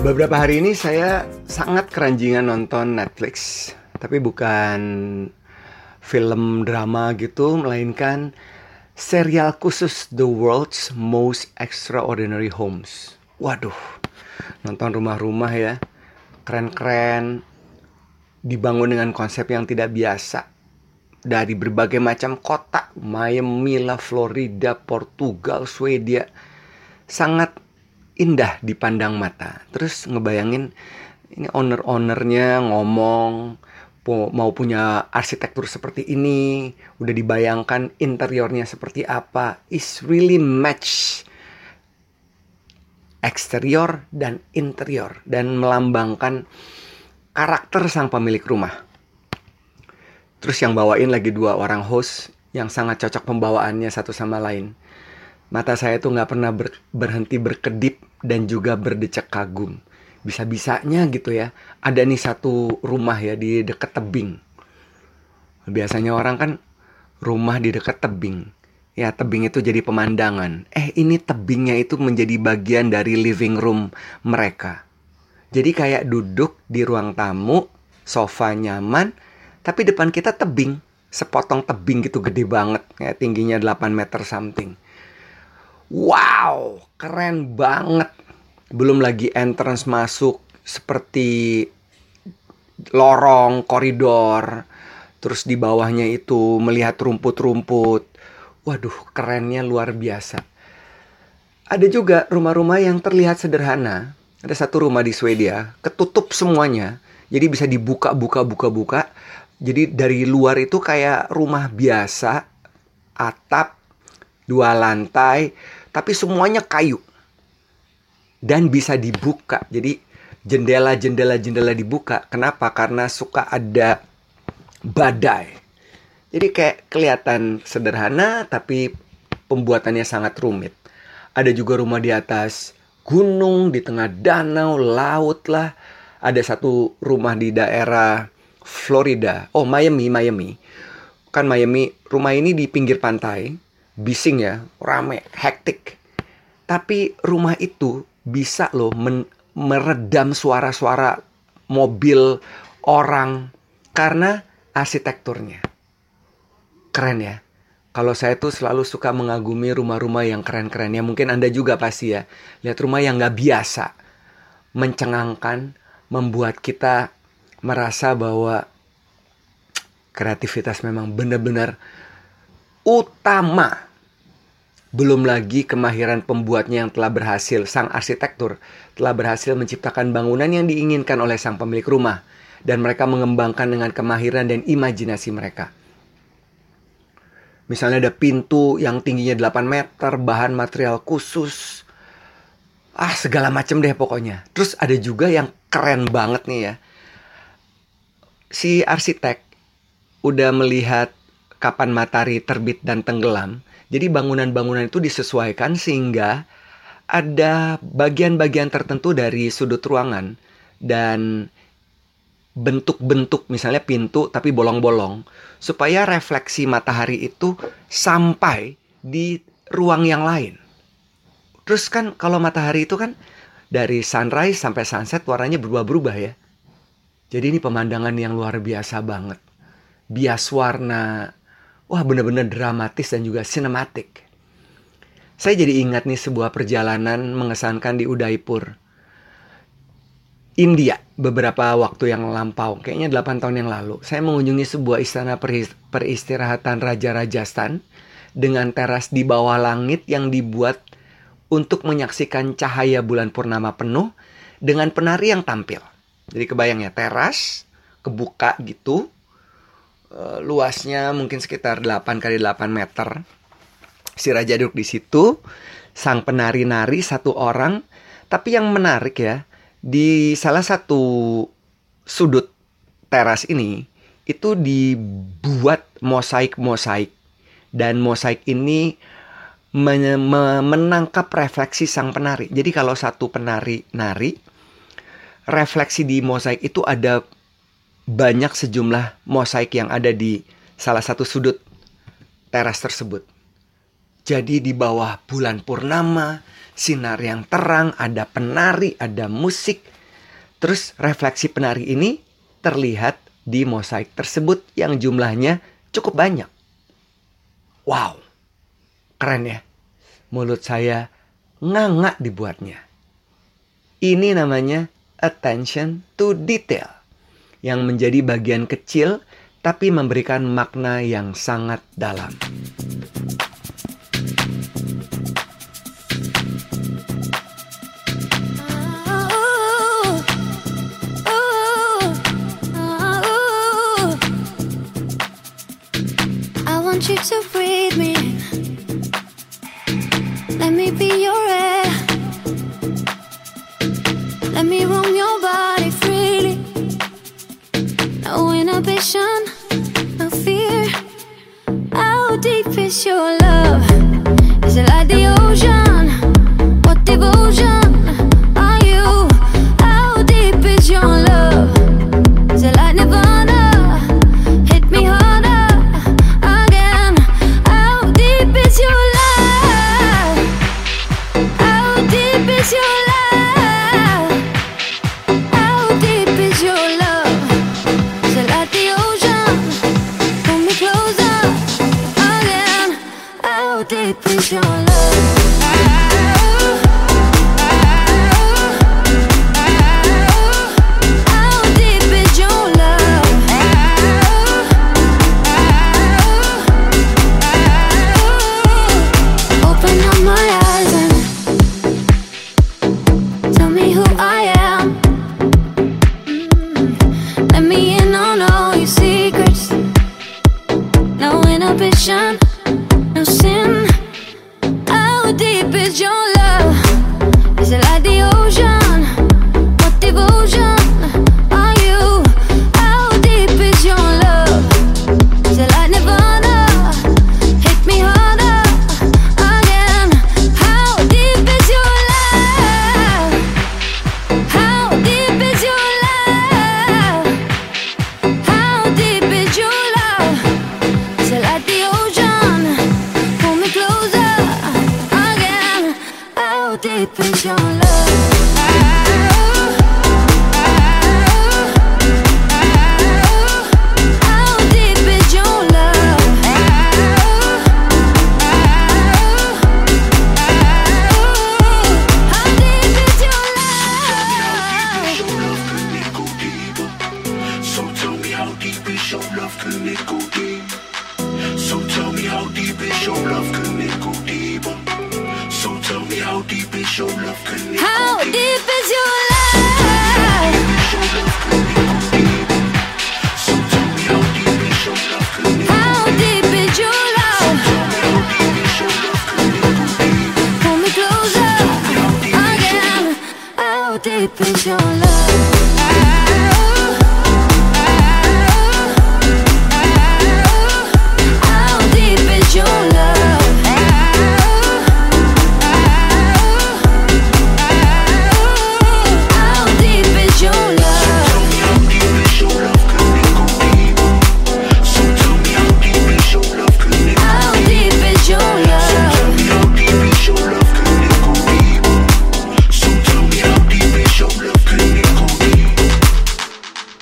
Beberapa hari ini saya sangat keranjingan nonton Netflix, tapi bukan film drama gitu, melainkan serial khusus The World's Most Extraordinary Homes. Waduh, nonton rumah-rumah ya, keren-keren, dibangun dengan konsep yang tidak biasa. Dari berbagai macam kota, Miami lah, Florida, Portugal, Swedia, sangat indah dipandang mata. Terus ngebayangin ini owner-ownernya ngomong mau punya arsitektur seperti ini, udah dibayangkan interiornya seperti apa, is really match eksterior dan interior dan melambangkan karakter sang pemilik rumah. Terus yang bawain lagi dua orang host yang sangat cocok pembawaannya satu sama lain. Mata saya tuh nggak pernah ber, berhenti berkedip dan juga berdecak kagum. Bisa-bisanya gitu ya, ada nih satu rumah ya di dekat tebing. Biasanya orang kan rumah di dekat tebing. Ya tebing itu jadi pemandangan. Eh ini tebingnya itu menjadi bagian dari living room mereka. Jadi kayak duduk di ruang tamu, sofa nyaman, tapi depan kita tebing. Sepotong tebing gitu gede banget, kayak tingginya 8 meter something. Wow, keren banget. Belum lagi entrance masuk seperti lorong, koridor. Terus di bawahnya itu melihat rumput-rumput. Waduh, kerennya luar biasa. Ada juga rumah-rumah yang terlihat sederhana. Ada satu rumah di Swedia, ketutup semuanya. Jadi bisa dibuka, buka, buka, buka. Jadi dari luar itu kayak rumah biasa, atap, dua lantai, tapi semuanya kayu dan bisa dibuka. Jadi jendela-jendela jendela dibuka. Kenapa? Karena suka ada badai. Jadi kayak kelihatan sederhana tapi pembuatannya sangat rumit. Ada juga rumah di atas gunung, di tengah danau, laut lah. Ada satu rumah di daerah Florida. Oh, Miami, Miami. Kan Miami, rumah ini di pinggir pantai bising ya, rame, hektik. Tapi rumah itu bisa loh meredam suara-suara mobil orang karena arsitekturnya. Keren ya. Kalau saya tuh selalu suka mengagumi rumah-rumah yang keren-keren ya. Mungkin Anda juga pasti ya. Lihat rumah yang gak biasa. Mencengangkan, membuat kita merasa bahwa kreativitas memang benar-benar utama belum lagi kemahiran pembuatnya yang telah berhasil, sang arsitektur telah berhasil menciptakan bangunan yang diinginkan oleh sang pemilik rumah. Dan mereka mengembangkan dengan kemahiran dan imajinasi mereka. Misalnya ada pintu yang tingginya 8 meter, bahan material khusus. Ah, segala macam deh pokoknya. Terus ada juga yang keren banget nih ya. Si arsitek udah melihat kapan matahari terbit dan tenggelam jadi bangunan-bangunan itu disesuaikan sehingga ada bagian-bagian tertentu dari sudut ruangan dan bentuk-bentuk misalnya pintu tapi bolong-bolong supaya refleksi matahari itu sampai di ruang yang lain. Terus kan kalau matahari itu kan dari sunrise sampai sunset warnanya berubah-berubah ya. Jadi ini pemandangan yang luar biasa banget. Bias warna, wah benar-benar dramatis dan juga sinematik. Saya jadi ingat nih sebuah perjalanan mengesankan di Udaipur. India beberapa waktu yang lampau, kayaknya 8 tahun yang lalu. Saya mengunjungi sebuah istana peristirahatan Raja Rajasthan dengan teras di bawah langit yang dibuat untuk menyaksikan cahaya bulan purnama penuh dengan penari yang tampil. Jadi kebayang ya, teras kebuka gitu, Uh, luasnya mungkin sekitar 8 kali 8 meter. Si raja duduk di situ, sang penari-nari satu orang, tapi yang menarik ya, di salah satu sudut teras ini itu dibuat mosaik-mosaik dan mosaik ini menangkap refleksi sang penari. Jadi kalau satu penari nari, refleksi di mosaik itu ada banyak sejumlah mosaik yang ada di salah satu sudut teras tersebut. Jadi di bawah bulan purnama, sinar yang terang, ada penari, ada musik, Terus refleksi penari ini terlihat di mosaik tersebut yang jumlahnya cukup banyak. Wow, keren ya. Mulut saya nganga dibuatnya. Ini namanya attention to detail yang menjadi bagian kecil tapi memberikan makna yang sangat dalam. you to breathe me. Let me be your passion. Deep is your love?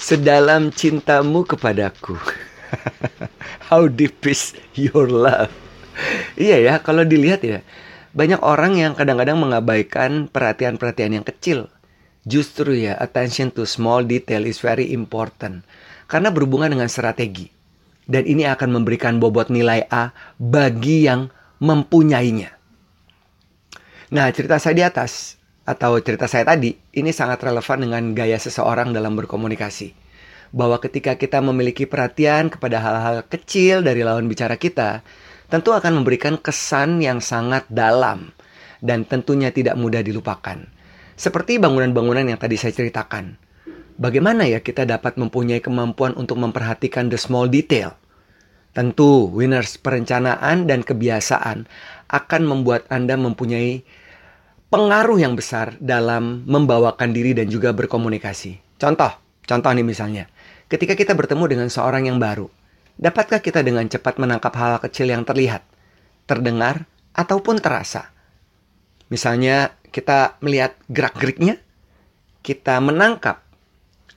Sedalam cintamu kepadaku. How deep is your love? Iya ya, kalau dilihat ya, banyak orang yang kadang-kadang mengabaikan perhatian-perhatian yang kecil. Justru ya, attention to small detail is very important. Karena berhubungan dengan strategi. Dan ini akan memberikan bobot nilai A bagi yang mempunyainya. Nah, cerita saya di atas atau cerita saya tadi ini sangat relevan dengan gaya seseorang dalam berkomunikasi. Bahwa ketika kita memiliki perhatian kepada hal-hal kecil dari lawan bicara kita, tentu akan memberikan kesan yang sangat dalam dan tentunya tidak mudah dilupakan. Seperti bangunan-bangunan yang tadi saya ceritakan. Bagaimana ya kita dapat mempunyai kemampuan untuk memperhatikan the small detail? Tentu, winners perencanaan dan kebiasaan akan membuat Anda mempunyai pengaruh yang besar dalam membawakan diri dan juga berkomunikasi. Contoh, contoh nih misalnya, ketika kita bertemu dengan seorang yang baru, dapatkah kita dengan cepat menangkap hal kecil yang terlihat, terdengar, ataupun terasa? Misalnya, kita melihat gerak-geriknya, kita menangkap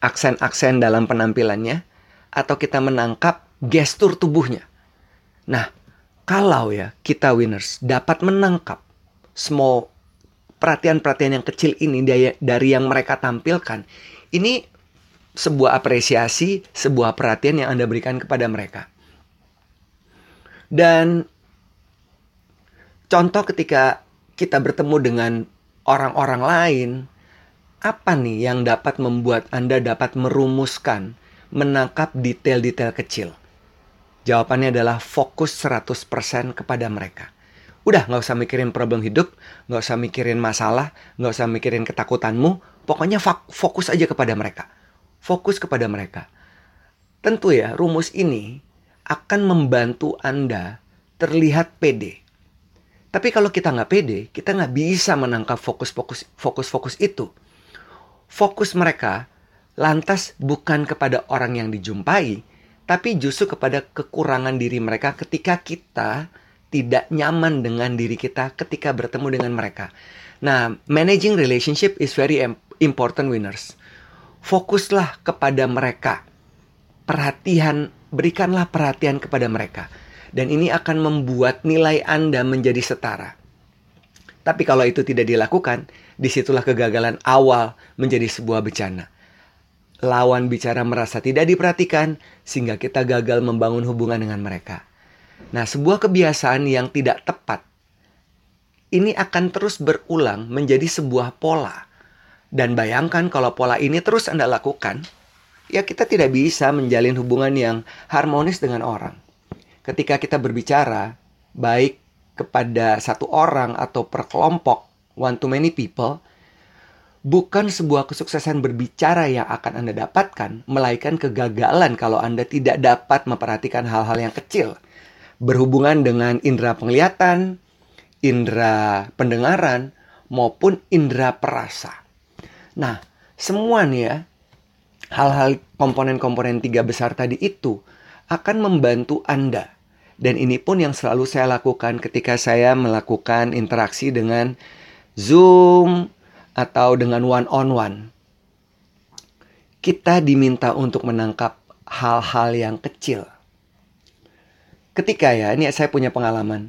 aksen-aksen dalam penampilannya atau kita menangkap gestur tubuhnya. Nah, kalau ya kita winners dapat menangkap small perhatian-perhatian yang kecil ini dari, yang mereka tampilkan, ini sebuah apresiasi, sebuah perhatian yang Anda berikan kepada mereka. Dan contoh ketika kita bertemu dengan orang-orang lain, apa nih yang dapat membuat Anda dapat merumuskan, menangkap detail-detail kecil? Jawabannya adalah fokus 100% kepada mereka. Udah nggak usah mikirin problem hidup, nggak usah mikirin masalah, nggak usah mikirin ketakutanmu, pokoknya fokus aja kepada mereka. Fokus kepada mereka. Tentu ya, rumus ini akan membantu Anda terlihat pede. Tapi kalau kita nggak pede, kita nggak bisa menangkap fokus-fokus fokus-fokus itu fokus mereka lantas bukan kepada orang yang dijumpai, tapi justru kepada kekurangan diri mereka ketika kita tidak nyaman dengan diri kita ketika bertemu dengan mereka. Nah, managing relationship is very important winners. Fokuslah kepada mereka. Perhatian, berikanlah perhatian kepada mereka. Dan ini akan membuat nilai Anda menjadi setara. Tapi kalau itu tidak dilakukan, di situlah kegagalan awal menjadi sebuah bencana. Lawan bicara merasa tidak diperhatikan, sehingga kita gagal membangun hubungan dengan mereka. Nah, sebuah kebiasaan yang tidak tepat ini akan terus berulang menjadi sebuah pola. Dan bayangkan kalau pola ini terus Anda lakukan, ya kita tidak bisa menjalin hubungan yang harmonis dengan orang. Ketika kita berbicara, baik kepada satu orang atau per kelompok, one to many people, bukan sebuah kesuksesan berbicara yang akan Anda dapatkan, melainkan kegagalan kalau Anda tidak dapat memperhatikan hal-hal yang kecil. Berhubungan dengan indera penglihatan, indera pendengaran, maupun indera perasa. Nah, semua nih ya, hal-hal komponen-komponen tiga besar tadi itu akan membantu Anda dan ini pun yang selalu saya lakukan ketika saya melakukan interaksi dengan Zoom atau dengan one on one. Kita diminta untuk menangkap hal-hal yang kecil. Ketika ya, ini saya punya pengalaman.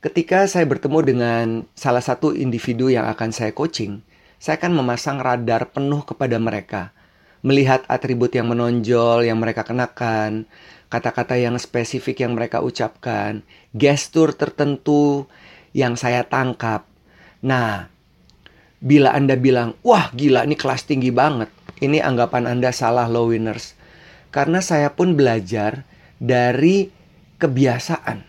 Ketika saya bertemu dengan salah satu individu yang akan saya coaching, saya akan memasang radar penuh kepada mereka. Melihat atribut yang menonjol yang mereka kenakan, kata-kata yang spesifik yang mereka ucapkan, gestur tertentu yang saya tangkap. Nah, bila Anda bilang, wah gila ini kelas tinggi banget, ini anggapan Anda salah low winners. Karena saya pun belajar dari kebiasaan.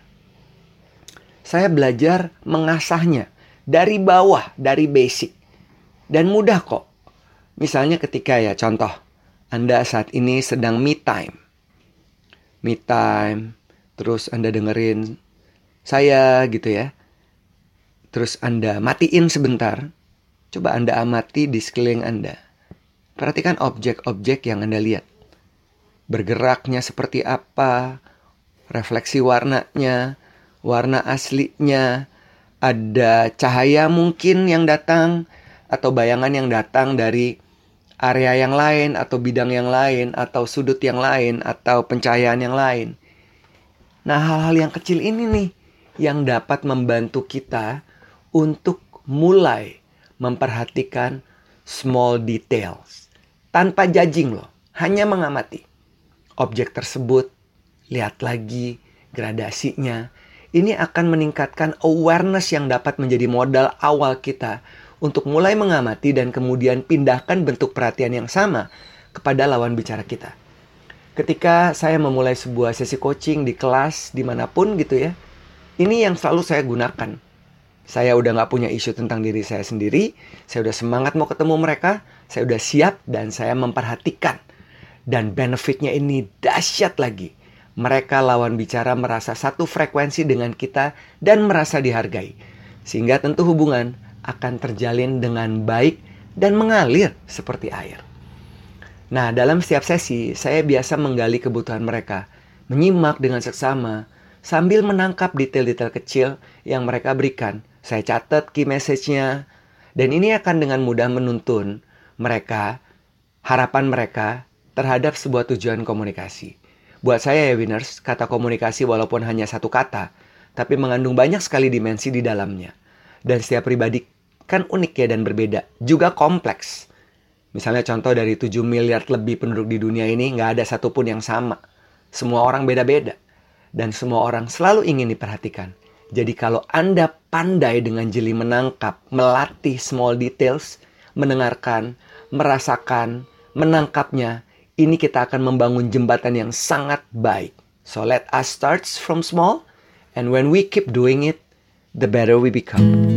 Saya belajar mengasahnya dari bawah, dari basic. Dan mudah kok. Misalnya ketika ya contoh, Anda saat ini sedang me time me time, terus Anda dengerin saya gitu ya. Terus Anda matiin sebentar. Coba Anda amati di sekeliling Anda. Perhatikan objek-objek yang Anda lihat. Bergeraknya seperti apa, refleksi warnanya, warna aslinya, ada cahaya mungkin yang datang, atau bayangan yang datang dari area yang lain atau bidang yang lain atau sudut yang lain atau pencahayaan yang lain. Nah, hal-hal yang kecil ini nih yang dapat membantu kita untuk mulai memperhatikan small details tanpa judging loh, hanya mengamati objek tersebut, lihat lagi gradasinya. Ini akan meningkatkan awareness yang dapat menjadi modal awal kita untuk mulai mengamati dan kemudian pindahkan bentuk perhatian yang sama kepada lawan bicara kita. Ketika saya memulai sebuah sesi coaching di kelas di mana pun gitu ya, ini yang selalu saya gunakan. Saya udah nggak punya isu tentang diri saya sendiri, saya udah semangat mau ketemu mereka, saya udah siap dan saya memperhatikan. Dan benefitnya ini dahsyat lagi. Mereka lawan bicara merasa satu frekuensi dengan kita dan merasa dihargai. Sehingga tentu hubungan akan terjalin dengan baik dan mengalir seperti air. Nah, dalam setiap sesi, saya biasa menggali kebutuhan mereka, menyimak dengan seksama, sambil menangkap detail-detail kecil yang mereka berikan. Saya catat key message-nya, dan ini akan dengan mudah menuntun mereka harapan mereka terhadap sebuah tujuan komunikasi. Buat saya ya winners, kata komunikasi walaupun hanya satu kata, tapi mengandung banyak sekali dimensi di dalamnya. Dan setiap pribadi kan unik ya dan berbeda, juga kompleks. Misalnya contoh dari 7 miliar lebih penduduk di dunia ini nggak ada satupun yang sama. Semua orang beda-beda. Dan semua orang selalu ingin diperhatikan. Jadi kalau Anda pandai dengan jeli menangkap, melatih small details, mendengarkan, merasakan, menangkapnya, ini kita akan membangun jembatan yang sangat baik. So let us start from small, and when we keep doing it, the better we become.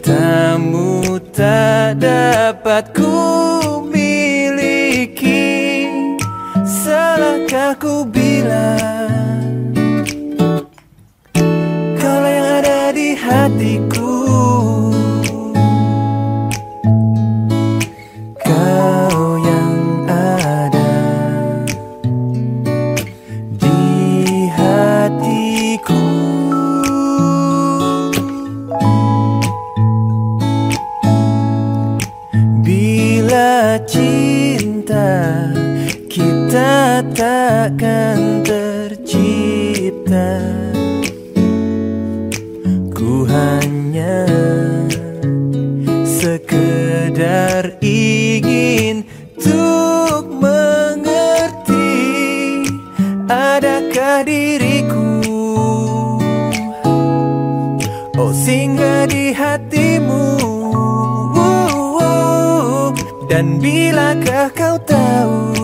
Cintamu tak dapat ku miliki. Salahkah ku bilang kita takkan tercipta. Ku hanya sekedar ingin Tuk mengerti Adakah diriku? Oh singgah di hatimu. Dan bilakah kau tahu